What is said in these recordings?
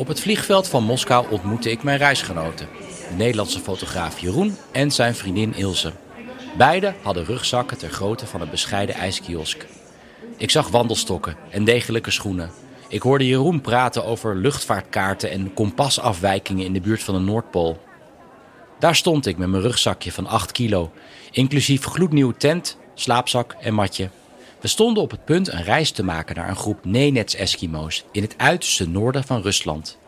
Op het vliegveld van Moskou ontmoette ik mijn reisgenoten. De Nederlandse fotograaf Jeroen en zijn vriendin Ilse. Beiden hadden rugzakken ter grootte van een bescheiden ijskiosk. Ik zag wandelstokken en degelijke schoenen. Ik hoorde Jeroen praten over luchtvaartkaarten en kompasafwijkingen in de buurt van de Noordpool. Daar stond ik met mijn rugzakje van 8 kilo, inclusief gloednieuwe tent, slaapzak en matje. We stonden op het punt een reis te maken naar een groep Nenets-Eskimo's in het uiterste noorden van Rusland.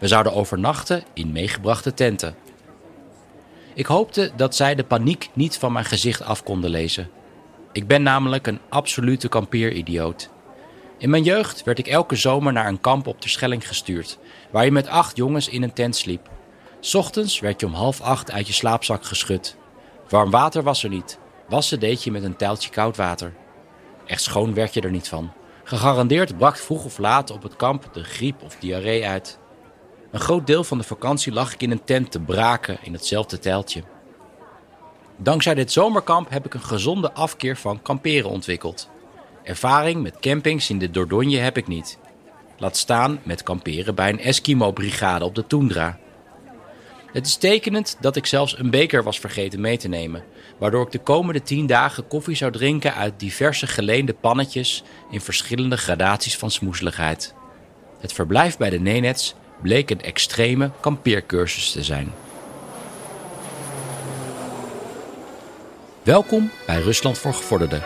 We zouden overnachten in meegebrachte tenten. Ik hoopte dat zij de paniek niet van mijn gezicht af konden lezen. Ik ben namelijk een absolute kampeeridioot. In mijn jeugd werd ik elke zomer naar een kamp op de Schelling gestuurd, waar je met acht jongens in een tent sliep. Ochtends werd je om half acht uit je slaapzak geschud. Warm water was er niet. Wassen deed je met een tijltje koud water. Echt schoon werd je er niet van. Gegarandeerd brak vroeg of laat op het kamp de griep of diarree uit. Een groot deel van de vakantie lag ik in een tent te braken in hetzelfde tijltje. Dankzij dit zomerkamp heb ik een gezonde afkeer van kamperen ontwikkeld. Ervaring met campings in de Dordogne heb ik niet. Laat staan met kamperen bij een Eskimo-brigade op de Toendra. Het is tekenend dat ik zelfs een beker was vergeten mee te nemen, waardoor ik de komende tien dagen koffie zou drinken uit diverse geleende pannetjes in verschillende gradaties van smoezeligheid. Het verblijf bij de Nenets bleek een extreme kampeercursus te zijn. Welkom bij Rusland voor Gevorderden.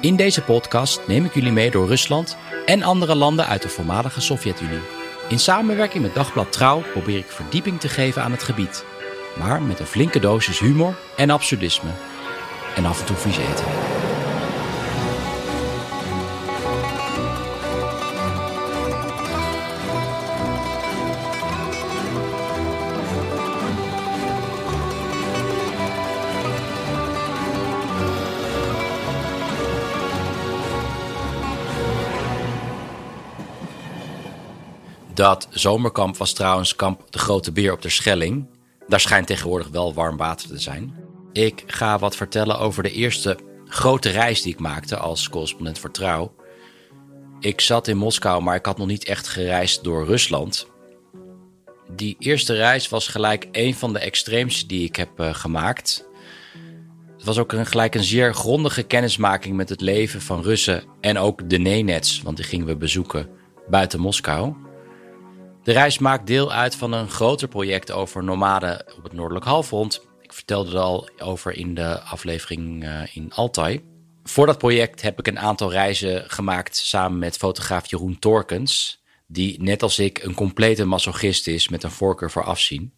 In deze podcast neem ik jullie mee door Rusland en andere landen uit de voormalige Sovjet-Unie. In samenwerking met Dagblad Trouw probeer ik verdieping te geven aan het gebied, maar met een flinke dosis humor en absurdisme. En af en toe vies eten. Dat zomerkamp was trouwens kamp De Grote Beer op de Schelling. Daar schijnt tegenwoordig wel warm water te zijn. Ik ga wat vertellen over de eerste grote reis die ik maakte als correspondent voor Trouw. Ik zat in Moskou, maar ik had nog niet echt gereisd door Rusland. Die eerste reis was gelijk een van de extreemste die ik heb uh, gemaakt. Het was ook gelijk een zeer grondige kennismaking met het leven van Russen en ook de Nenets, want die gingen we bezoeken buiten Moskou. De reis maakt deel uit van een groter project over nomaden op het Noordelijk Halfrond. Ik vertelde er al over in de aflevering uh, in Altai. Voor dat project heb ik een aantal reizen gemaakt samen met fotograaf Jeroen Torkens, die net als ik een complete masochist is met een voorkeur voor afzien.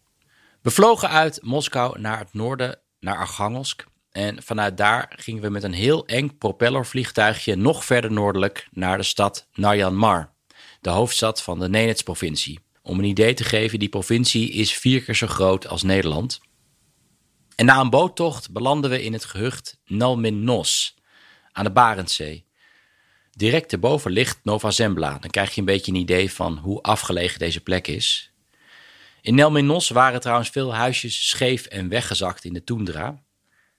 We vlogen uit Moskou naar het noorden, naar Archangelsk. En vanuit daar gingen we met een heel eng propellervliegtuigje nog verder noordelijk naar de stad Naryan Mar de hoofdstad van de Nenets-provincie. Om een idee te geven, die provincie is vier keer zo groot als Nederland. En na een boottocht belanden we in het gehucht Nalminnos aan de Barentszee. Direct erboven ligt Nova Zembla. Dan krijg je een beetje een idee van hoe afgelegen deze plek is. In Nelminos waren trouwens veel huisjes scheef en weggezakt in de toendra.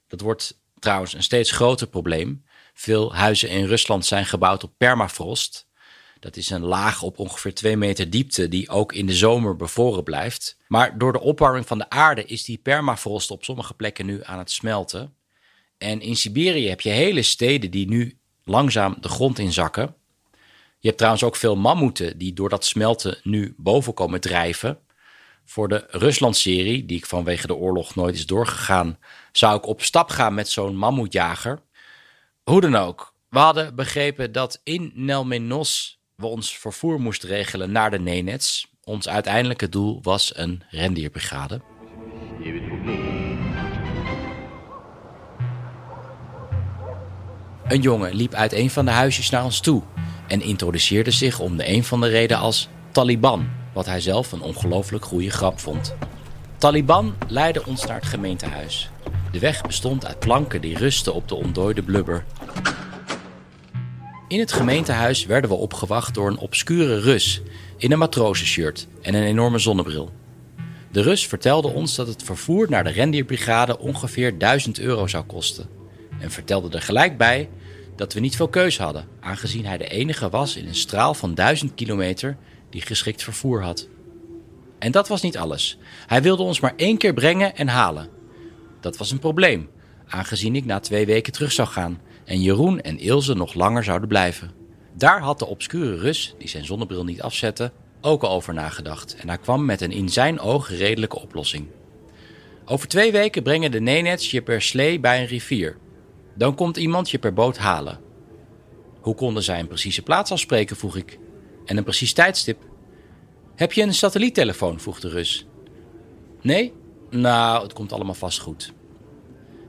Dat wordt trouwens een steeds groter probleem. Veel huizen in Rusland zijn gebouwd op permafrost. Dat is een laag op ongeveer 2 meter diepte die ook in de zomer bevroren blijft. Maar door de opwarming van de aarde is die permafrost op sommige plekken nu aan het smelten. En in Siberië heb je hele steden die nu langzaam de grond inzakken. Je hebt trouwens ook veel mammoeten die door dat smelten nu boven komen drijven. Voor de Rusland-serie, die ik vanwege de oorlog nooit is doorgegaan, zou ik op stap gaan met zo'n mammoetjager. Hoe dan ook, we hadden begrepen dat in Nelmenos we ons vervoer moesten regelen naar de Nenets. Ons uiteindelijke doel was een rendierbrigade. Een jongen liep uit een van de huisjes naar ons toe en introduceerde zich om de een van de reden als Taliban, wat hij zelf een ongelooflijk goede grap vond. Taliban leidde ons naar het gemeentehuis. De weg bestond uit planken die rustten op de ontdooide blubber. In het gemeentehuis werden we opgewacht door een obscure Rus in een matrosenshirt en een enorme zonnebril. De Rus vertelde ons dat het vervoer naar de rendierbrigade ongeveer 1000 euro zou kosten. En vertelde er gelijk bij dat we niet veel keus hadden, aangezien hij de enige was in een straal van 1000 kilometer die geschikt vervoer had. En dat was niet alles. Hij wilde ons maar één keer brengen en halen. Dat was een probleem, aangezien ik na twee weken terug zou gaan en Jeroen en Ilse nog langer zouden blijven. Daar had de obscure Rus, die zijn zonnebril niet afzette, ook al over nagedacht en hij kwam met een in zijn ogen redelijke oplossing. Over twee weken brengen de Nenets je per slee bij een rivier. Dan komt iemand je per boot halen. Hoe konden zij een precieze plaats afspreken, vroeg ik. En een precies tijdstip. Heb je een satelliettelefoon? vroeg de Rus. Nee? Nou, het komt allemaal vast goed.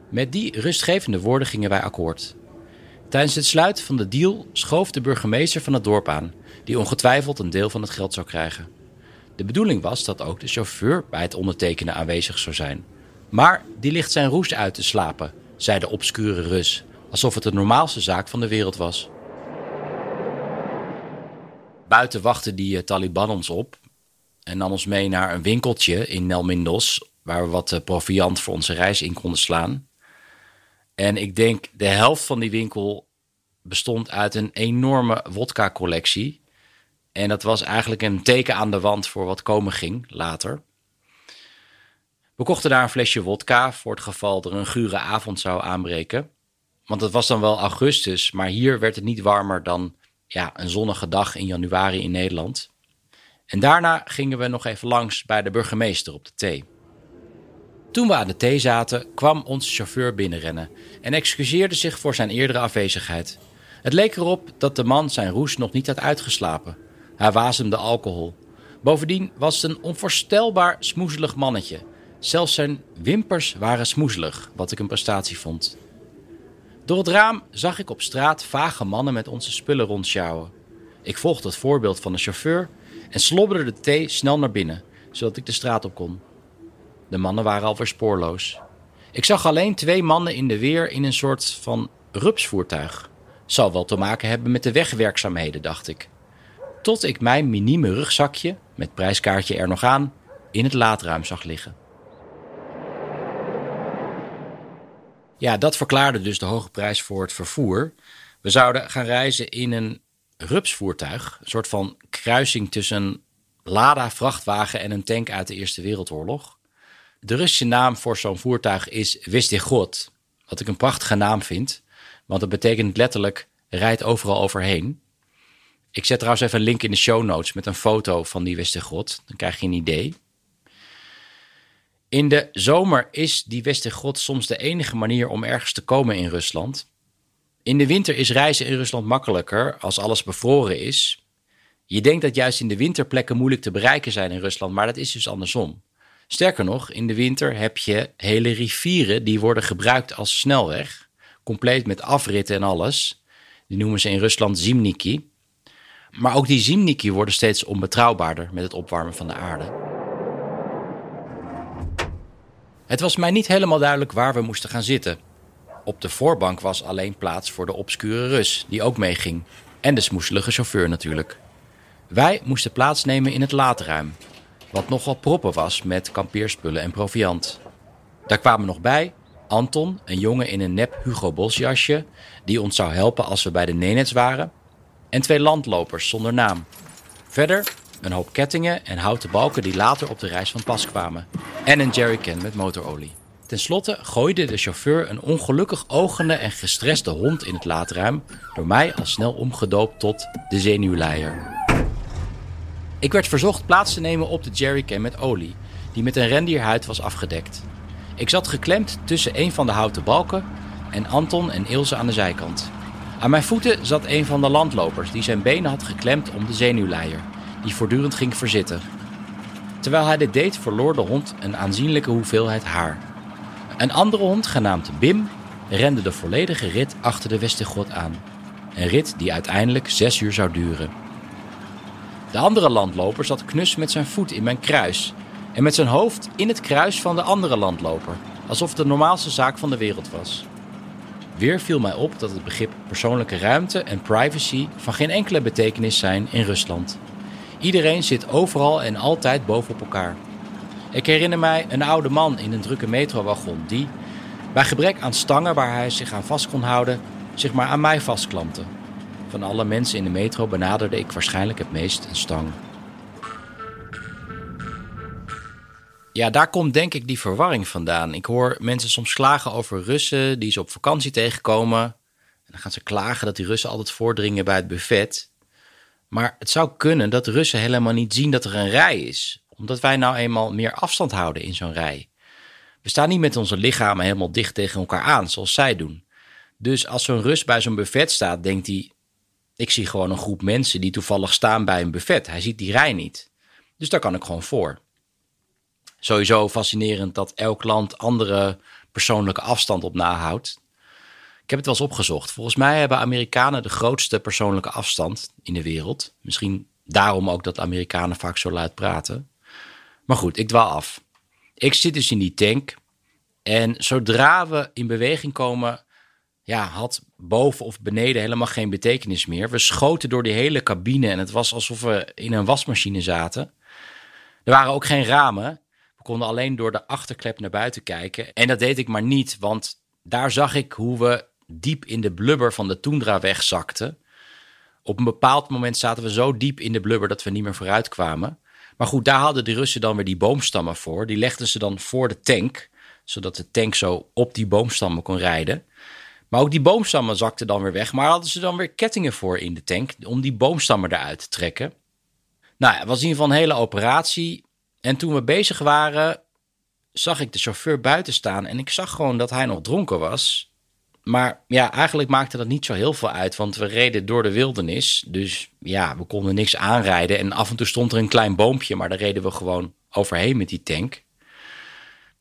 Met die rustgevende woorden gingen wij akkoord. Tijdens het sluiten van de deal schoof de burgemeester van het dorp aan, die ongetwijfeld een deel van het geld zou krijgen. De bedoeling was dat ook de chauffeur bij het ondertekenen aanwezig zou zijn. Maar die ligt zijn roes uit te slapen, zei de obscure Rus, alsof het de normaalste zaak van de wereld was. Buiten wachtte die eh, Taliban ons op en nam ons mee naar een winkeltje in Nelmindos, waar we wat eh, proviant voor onze reis in konden slaan. En ik denk de helft van die winkel bestond uit een enorme wodka-collectie. En dat was eigenlijk een teken aan de wand voor wat komen ging later. We kochten daar een flesje wodka voor het geval er een gure avond zou aanbreken. Want het was dan wel augustus, maar hier werd het niet warmer dan ja, een zonnige dag in januari in Nederland. En daarna gingen we nog even langs bij de burgemeester op de thee. Toen we aan de thee zaten, kwam onze chauffeur binnenrennen en excuseerde zich voor zijn eerdere afwezigheid. Het leek erop dat de man zijn roes nog niet had uitgeslapen. Hij wasemde alcohol. Bovendien was het een onvoorstelbaar smoezelig mannetje. Zelfs zijn wimpers waren smoezelig, wat ik een prestatie vond. Door het raam zag ik op straat vage mannen met onze spullen rondsjouwen. Ik volgde het voorbeeld van de chauffeur en slobberde de thee snel naar binnen, zodat ik de straat op kon. De mannen waren alweer spoorloos. Ik zag alleen twee mannen in de weer in een soort van rupsvoertuig. Zal wel te maken hebben met de wegwerkzaamheden, dacht ik. Tot ik mijn minieme rugzakje, met prijskaartje er nog aan, in het laadruim zag liggen. Ja, dat verklaarde dus de hoge prijs voor het vervoer. We zouden gaan reizen in een rupsvoertuig, een soort van kruising tussen een Lada-vrachtwagen en een tank uit de Eerste Wereldoorlog. De Russische naam voor zo'n voertuig is Wistigod, wat ik een prachtige naam vind, want het betekent letterlijk rijdt overal overheen. Ik zet trouwens even een link in de show notes met een foto van die Wistigod, dan krijg je een idee. In de zomer is die Wistigod soms de enige manier om ergens te komen in Rusland. In de winter is reizen in Rusland makkelijker als alles bevroren is. Je denkt dat juist in de winter plekken moeilijk te bereiken zijn in Rusland, maar dat is dus andersom. Sterker nog, in de winter heb je hele rivieren die worden gebruikt als snelweg, compleet met afritten en alles. Die noemen ze in Rusland Zimniki. Maar ook die Zimniki worden steeds onbetrouwbaarder met het opwarmen van de aarde. Het was mij niet helemaal duidelijk waar we moesten gaan zitten. Op de voorbank was alleen plaats voor de obscure Rus, die ook meeging. En de smoeselige chauffeur natuurlijk. Wij moesten plaatsnemen in het laadruim, wat nogal proppen was met kampeerspullen en proviant. Daar kwamen nog bij Anton, een jongen in een nep Hugo Boss jasje, die ons zou helpen als we bij de Nenets waren, en twee landlopers zonder naam. Verder een hoop kettingen en houten balken die later op de reis van pas kwamen, en een jerrycan met motorolie. Ten slotte gooide de chauffeur een ongelukkig ogende en gestreste hond in het laadruim, door mij al snel omgedoopt tot de zenuwleier. Ik werd verzocht plaats te nemen op de jerrycan met olie, die met een rendierhuid was afgedekt. Ik zat geklemd tussen een van de houten balken en Anton en Ilse aan de zijkant. Aan mijn voeten zat een van de landlopers die zijn benen had geklemd om de zenuwleier, die voortdurend ging verzitten. Terwijl hij dit deed, verloor de hond een aanzienlijke hoeveelheid haar. Een andere hond, genaamd Bim, rende de volledige rit achter de Westigot aan. Een rit die uiteindelijk zes uur zou duren. De andere landloper zat knus met zijn voet in mijn kruis en met zijn hoofd in het kruis van de andere landloper, alsof het de normaalste zaak van de wereld was. Weer viel mij op dat het begrip persoonlijke ruimte en privacy van geen enkele betekenis zijn in Rusland. Iedereen zit overal en altijd bovenop elkaar. Ik herinner mij een oude man in een drukke metrowagon die, bij gebrek aan stangen waar hij zich aan vast kon houden, zich maar aan mij vastklampte. Van alle mensen in de metro benaderde ik waarschijnlijk het meest een stang. Ja, daar komt denk ik die verwarring vandaan. Ik hoor mensen soms klagen over Russen die ze op vakantie tegenkomen. En dan gaan ze klagen dat die Russen altijd voordringen bij het buffet. Maar het zou kunnen dat Russen helemaal niet zien dat er een rij is, omdat wij nou eenmaal meer afstand houden in zo'n rij. We staan niet met onze lichamen helemaal dicht tegen elkaar aan, zoals zij doen. Dus als zo'n Rus bij zo'n buffet staat, denkt hij: Ik zie gewoon een groep mensen die toevallig staan bij een buffet. Hij ziet die rij niet. Dus daar kan ik gewoon voor. Sowieso fascinerend dat elk land andere persoonlijke afstand op nahoudt. Ik heb het wel eens opgezocht. Volgens mij hebben Amerikanen de grootste persoonlijke afstand in de wereld. Misschien daarom ook dat Amerikanen vaak zo luid praten. Maar goed, ik dwaal af. Ik zit dus in die tank. En zodra we in beweging komen, ja, had boven of beneden helemaal geen betekenis meer. We schoten door die hele cabine en het was alsof we in een wasmachine zaten. Er waren ook geen ramen. We konden alleen door de achterklep naar buiten kijken. En dat deed ik maar niet, want daar zag ik hoe we diep in de blubber van de toendra wegzakten. Op een bepaald moment zaten we zo diep in de blubber dat we niet meer vooruit kwamen. Maar goed, daar hadden de Russen dan weer die boomstammen voor. Die legden ze dan voor de tank, zodat de tank zo op die boomstammen kon rijden. Maar ook die boomstammen zakten dan weer weg. Maar hadden ze dan weer kettingen voor in de tank om die boomstammen eruit te trekken. Nou, het was in ieder geval een hele operatie. En toen we bezig waren, zag ik de chauffeur buiten staan. En ik zag gewoon dat hij nog dronken was. Maar ja, eigenlijk maakte dat niet zo heel veel uit, want we reden door de wildernis. Dus ja, we konden niks aanrijden. En af en toe stond er een klein boompje, maar daar reden we gewoon overheen met die tank.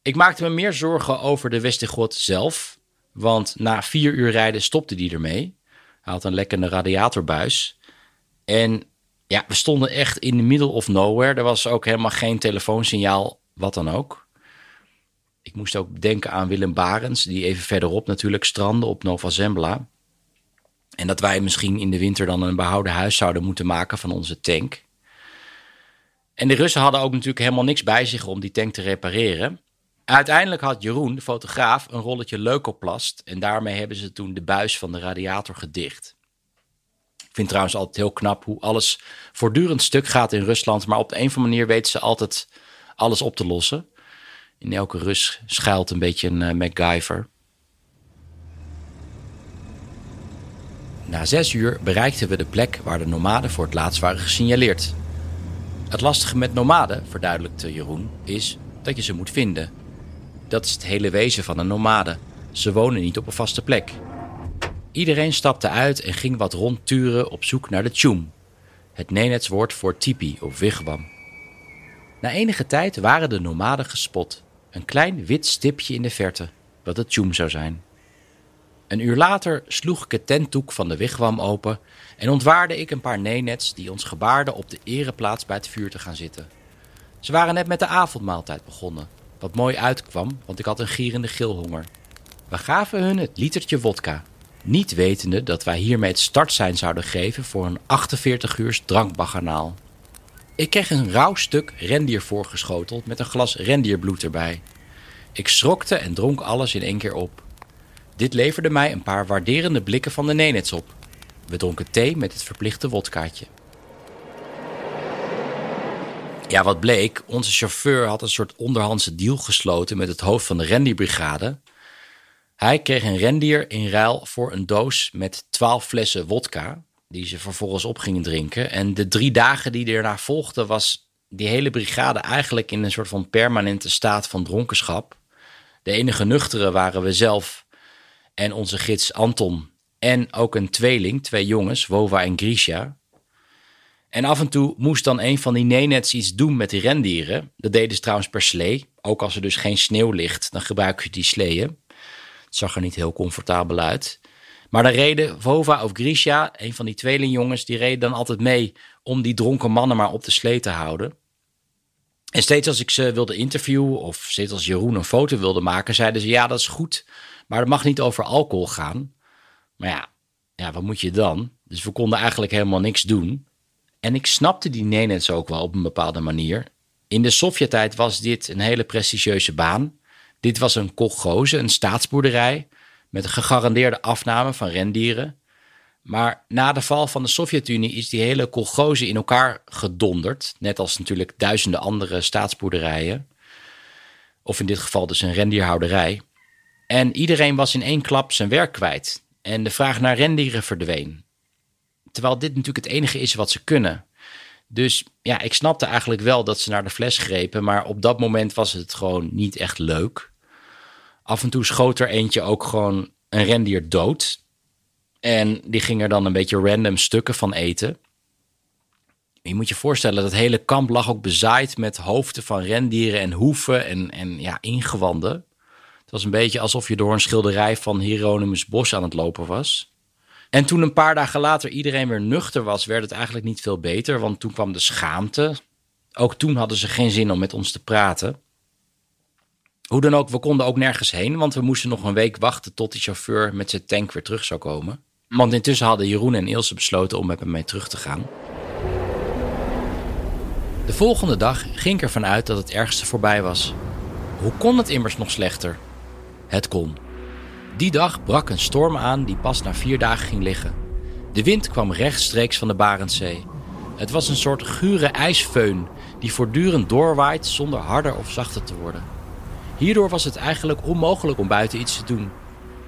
Ik maakte me meer zorgen over de Westigot zelf. Want na vier uur rijden stopte die ermee. Hij had een lekkende radiatorbuis. En ja, we stonden echt in the middle of nowhere. Er was ook helemaal geen telefoonsignaal, wat dan ook. Ik moest ook denken aan Willem Barens, die even verderop natuurlijk strandde op Nova Zembla. En dat wij misschien in de winter dan een behouden huis zouden moeten maken van onze tank. En de Russen hadden ook natuurlijk helemaal niks bij zich om die tank te repareren. Uiteindelijk had Jeroen, de fotograaf, een rolletje leukoplast. En daarmee hebben ze toen de buis van de radiator gedicht. Ik vind trouwens altijd heel knap hoe alles voortdurend stuk gaat in Rusland. Maar op de een of andere manier weten ze altijd alles op te lossen. In elke Rus schuilt een beetje een uh, MacGyver. Na zes uur bereikten we de plek waar de nomaden voor het laatst waren gesignaleerd. Het lastige met nomaden, verduidelijkte Jeroen, is dat je ze moet vinden. Dat is het hele wezen van een nomade. Ze wonen niet op een vaste plek. Iedereen stapte uit en ging wat rondturen op zoek naar de tjoem. Het Nenets woord voor tipi of wigwam. Na enige tijd waren de nomaden gespot. Een klein wit stipje in de verte, wat het tjoem zou zijn. Een uur later sloeg ik het tentdoek van de wigwam open en ontwaarde ik een paar nenets die ons gebaarden op de ereplaats bij het vuur te gaan zitten. Ze waren net met de avondmaaltijd begonnen, wat mooi uitkwam, want ik had een gierende gilhonger. We gaven hun het litertje wodka, niet wetende dat wij hiermee het startsein zouden geven voor een 48 uurs drankbaganaal. Ik kreeg een rauw stuk rendier voorgeschoteld met een glas rendierbloed erbij. Ik schrokte en dronk alles in één keer op. Dit leverde mij een paar waarderende blikken van de Nenets op. We dronken thee met het verplichte wodkaatje. Ja, wat bleek, onze chauffeur had een soort onderhandse deal gesloten met het hoofd van de rendierbrigade. Hij kreeg een rendier in ruil voor een doos met twaalf flessen wodka, die ze vervolgens op gingen drinken. En de drie dagen die erna volgden was die hele brigade eigenlijk in een soort van permanente staat van dronkenschap. De enige nuchtere waren we zelf en onze gids Anton. En ook een tweeling, twee jongens, Wova en Grisha. En af en toe moest dan een van die nenets iets doen met die rendieren. Dat deden ze trouwens per slee. Ook als er dus geen sneeuw ligt, dan gebruik je die sleeën. Het zag er niet heel comfortabel uit. Maar dan reden Vova of Grisha, een van die tweelingjongens, die reden dan altijd mee om die dronken mannen maar op de slee te houden. En steeds als ik ze wilde interviewen of steeds als Jeroen een foto wilde maken, zeiden ze ja, dat is goed, maar het mag niet over alcohol gaan. Maar ja, ja, wat moet je dan? Dus we konden eigenlijk helemaal niks doen. En ik snapte die Nenets ook wel op een bepaalde manier. In de Sovjet-tijd was dit een hele prestigieuze baan. Dit was een kolgoze, een staatsboerderij, met een gegarandeerde afname van rendieren. Maar na de val van de Sovjet-Unie is die hele kolgoze in elkaar gedonderd. Net als natuurlijk duizenden andere staatsboerderijen. Of in dit geval dus een rendierhouderij. En iedereen was in één klap zijn werk kwijt. En de vraag naar rendieren verdween. Terwijl dit natuurlijk het enige is wat ze kunnen. Dus ja, ik snapte eigenlijk wel dat ze naar de fles grepen. Maar op dat moment was het gewoon niet echt leuk. Af en toe schoot er eentje ook gewoon een rendier dood. En die ging er dan een beetje random stukken van eten. Je moet je voorstellen, dat hele kamp lag ook bezaaid met hoofden van rendieren en hoeven en, en ja, ingewanden. Het was een beetje alsof je door een schilderij van Hieronymus Bos aan het lopen was. En toen een paar dagen later iedereen weer nuchter was, werd het eigenlijk niet veel beter, want toen kwam de schaamte. Ook toen hadden ze geen zin om met ons te praten. Hoe dan ook, we konden ook nergens heen, want we moesten nog een week wachten tot die chauffeur met zijn tank weer terug zou komen. Want intussen hadden Jeroen en Ilse besloten om met hem mee terug te gaan. De volgende dag ging ik ervan uit dat het ergste voorbij was. Hoe kon het immers nog slechter? Het kon. Die dag brak een storm aan die pas na vier dagen ging liggen. De wind kwam rechtstreeks van de Barentszee. Het was een soort gure ijsfeun die voortdurend doorwaait zonder harder of zachter te worden. Hierdoor was het eigenlijk onmogelijk om buiten iets te doen.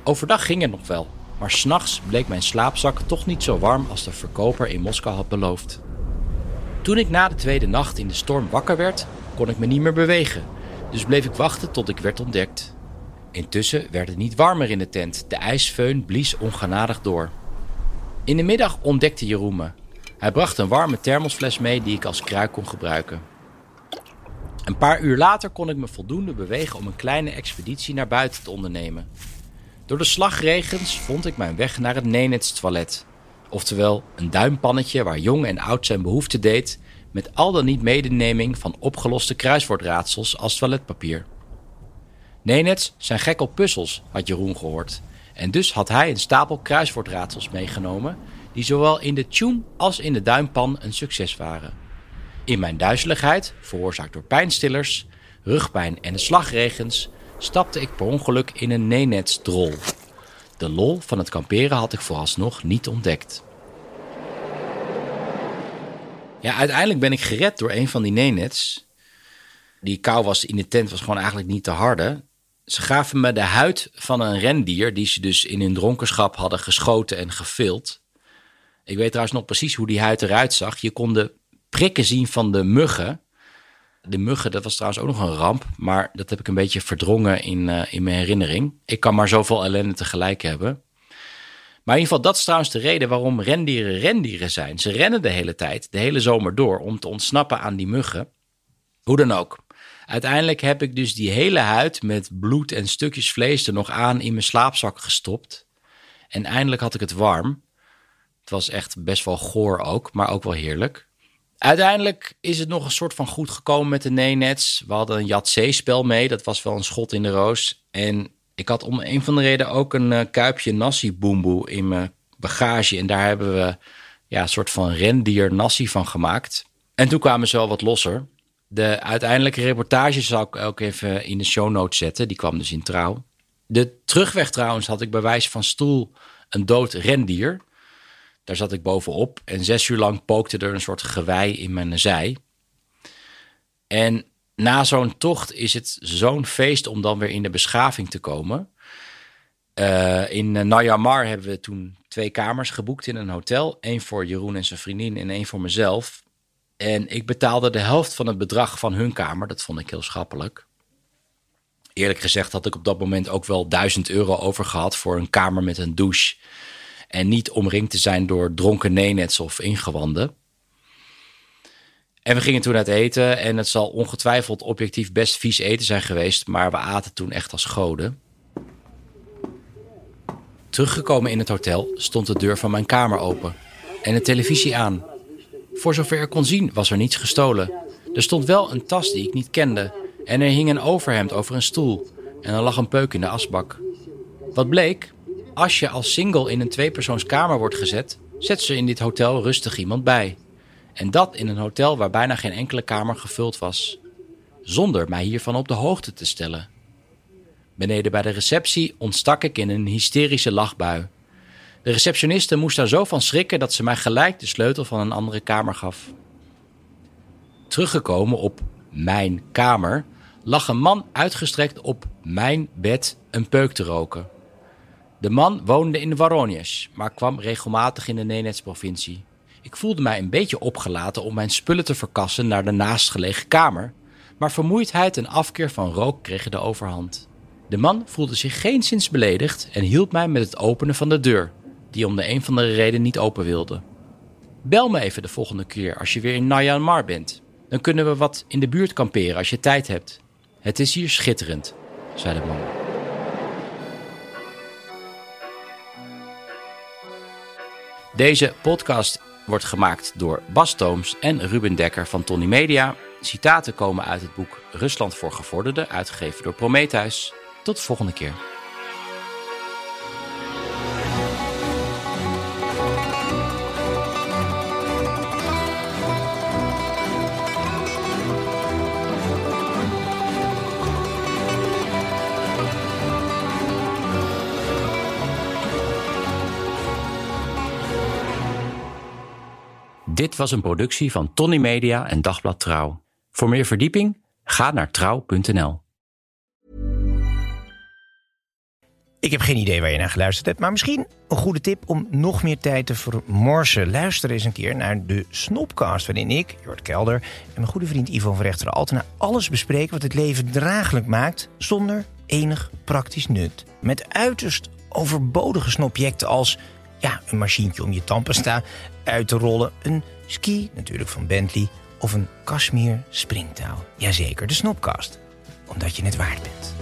Overdag ging het nog wel, maar s'nachts bleek mijn slaapzak toch niet zo warm als de verkoper in Moskou had beloofd. Toen ik na de tweede nacht in de storm wakker werd, kon ik me niet meer bewegen, dus bleef ik wachten tot ik werd ontdekt. Intussen werd het niet warmer in de tent, de ijsfeun blies ongenadig door. In de middag ontdekte Jeroen me. Hij bracht een warme thermosfles mee die ik als kruik kon gebruiken. Een paar uur later kon ik me voldoende bewegen om een kleine expeditie naar buiten te ondernemen. Door de slagregens vond ik mijn weg naar het Nenets toilet. Oftewel een duimpannetje waar jong en oud zijn behoefte deed, met al dan niet medeneming van opgeloste kruiswoordraadsels als toiletpapier. Nenets zijn gek op puzzels, had Jeroen gehoord. En dus had hij een stapel kruiswoordraadsels meegenomen, die zowel in de tjoem als in de duimpan een succes waren. In mijn duizeligheid, veroorzaakt door pijnstillers, rugpijn en de slagregens, stapte ik per ongeluk in een Nenets drol. De lol van het kamperen had ik vooralsnog niet ontdekt. Ja, uiteindelijk ben ik gered door een van die Nenets. Die kou was in de tent was gewoon eigenlijk niet te harde. Ze gaven me de huid van een rendier die ze dus in hun dronkenschap hadden geschoten en gevild. Ik weet trouwens nog precies hoe die huid eruit zag. Je kon de prikken zien van de muggen. De muggen, dat was trouwens ook nog een ramp, maar dat heb ik een beetje verdrongen in, uh, in mijn herinnering. Ik kan maar zoveel ellende tegelijk hebben. Maar in ieder geval, dat is trouwens de reden waarom rendieren rendieren zijn. Ze rennen de hele tijd, de hele zomer door, om te ontsnappen aan die muggen. Hoe dan ook. Uiteindelijk heb ik dus die hele huid met bloed en stukjes vlees er nog aan in mijn slaapzak gestopt. En eindelijk had ik het warm. Het was echt best wel goor ook, maar ook wel heerlijk. Uiteindelijk is het nog een soort van goed gekomen met de Nenets. We hadden een Jat-spel mee, dat was wel een schot in de roos. En ik had om een van de reden ook een uh, kuipje nasi boemboe in mijn bagage. En daar hebben we ja, een soort van rendier nasi van gemaakt. En toen kwamen ze wel wat losser. De uiteindelijke reportage zal ik ook even in de show notes zetten. Die kwam dus in trouw. De terugweg trouwens had ik bij wijze van stoel een dood rendier. Daar zat ik bovenop en zes uur lang pookte er een soort gewei in mijn zij. En na zo'n tocht is het zo'n feest om dan weer in de beschaving te komen. Uh, in Nayamar hebben we toen twee kamers geboekt in een hotel. Eén voor Jeroen en zijn vriendin en één voor mezelf. En ik betaalde de helft van het bedrag van hun kamer. Dat vond ik heel schappelijk. Eerlijk gezegd had ik op dat moment ook wel 1000 euro over gehad voor een kamer met een douche. En niet omringd te zijn door dronken nenets of ingewanden. En we gingen toen uit eten en het zal ongetwijfeld objectief best vies eten zijn geweest, maar we aten toen echt als goden. Teruggekomen in het hotel stond de deur van mijn kamer open en de televisie aan. Voor zover ik kon zien was er niets gestolen. Er stond wel een tas die ik niet kende en er hing een overhemd over een stoel en er lag een peuk in de asbak. Wat bleek? Als je als single in een tweepersoonskamer wordt gezet, zet ze in dit hotel rustig iemand bij. En dat in een hotel waar bijna geen enkele kamer gevuld was. Zonder mij hiervan op de hoogte te stellen. Beneden bij de receptie ontstak ik in een hysterische lachbui. De receptioniste moest daar zo van schrikken dat ze mij gelijk de sleutel van een andere kamer gaf. Teruggekomen op mijn kamer lag een man uitgestrekt op mijn bed een peuk te roken. De man woonde in Waronjes, maar kwam regelmatig in de Nenets-provincie. Ik voelde mij een beetje opgelaten om mijn spullen te verkassen naar de naastgelegen kamer, maar vermoeidheid en afkeer van rook kregen de overhand. De man voelde zich geenszins beledigd en hielp mij met het openen van de deur, die om de een van de reden niet open wilde. Bel me even de volgende keer als je weer in Myanmar bent. Dan kunnen we wat in de buurt kamperen als je tijd hebt. Het is hier schitterend, zei de man. Deze podcast wordt gemaakt door Bas Tooms en Ruben Dekker van Tony Media. Citaten komen uit het boek Rusland voor Gevorderden, uitgegeven door Prometheus. Tot de volgende keer. Dit was een productie van Tony Media en Dagblad Trouw. Voor meer verdieping ga naar trouw.nl. Ik heb geen idee waar je naar geluisterd hebt, maar misschien een goede tip om nog meer tijd te vermorsen. Luister eens een keer naar de Snopcast, waarin ik, Jort Kelder en mijn goede vriend Ivo van Rechteren Altena alles bespreken wat het leven draaglijk maakt zonder enig praktisch nut. Met uiterst overbodige snobjecten als ja, een machientje om je tandpasta uit te rollen, een ski natuurlijk van Bentley of een Kashmir springtouw. Jazeker, de Snopcast. Omdat je het waard bent.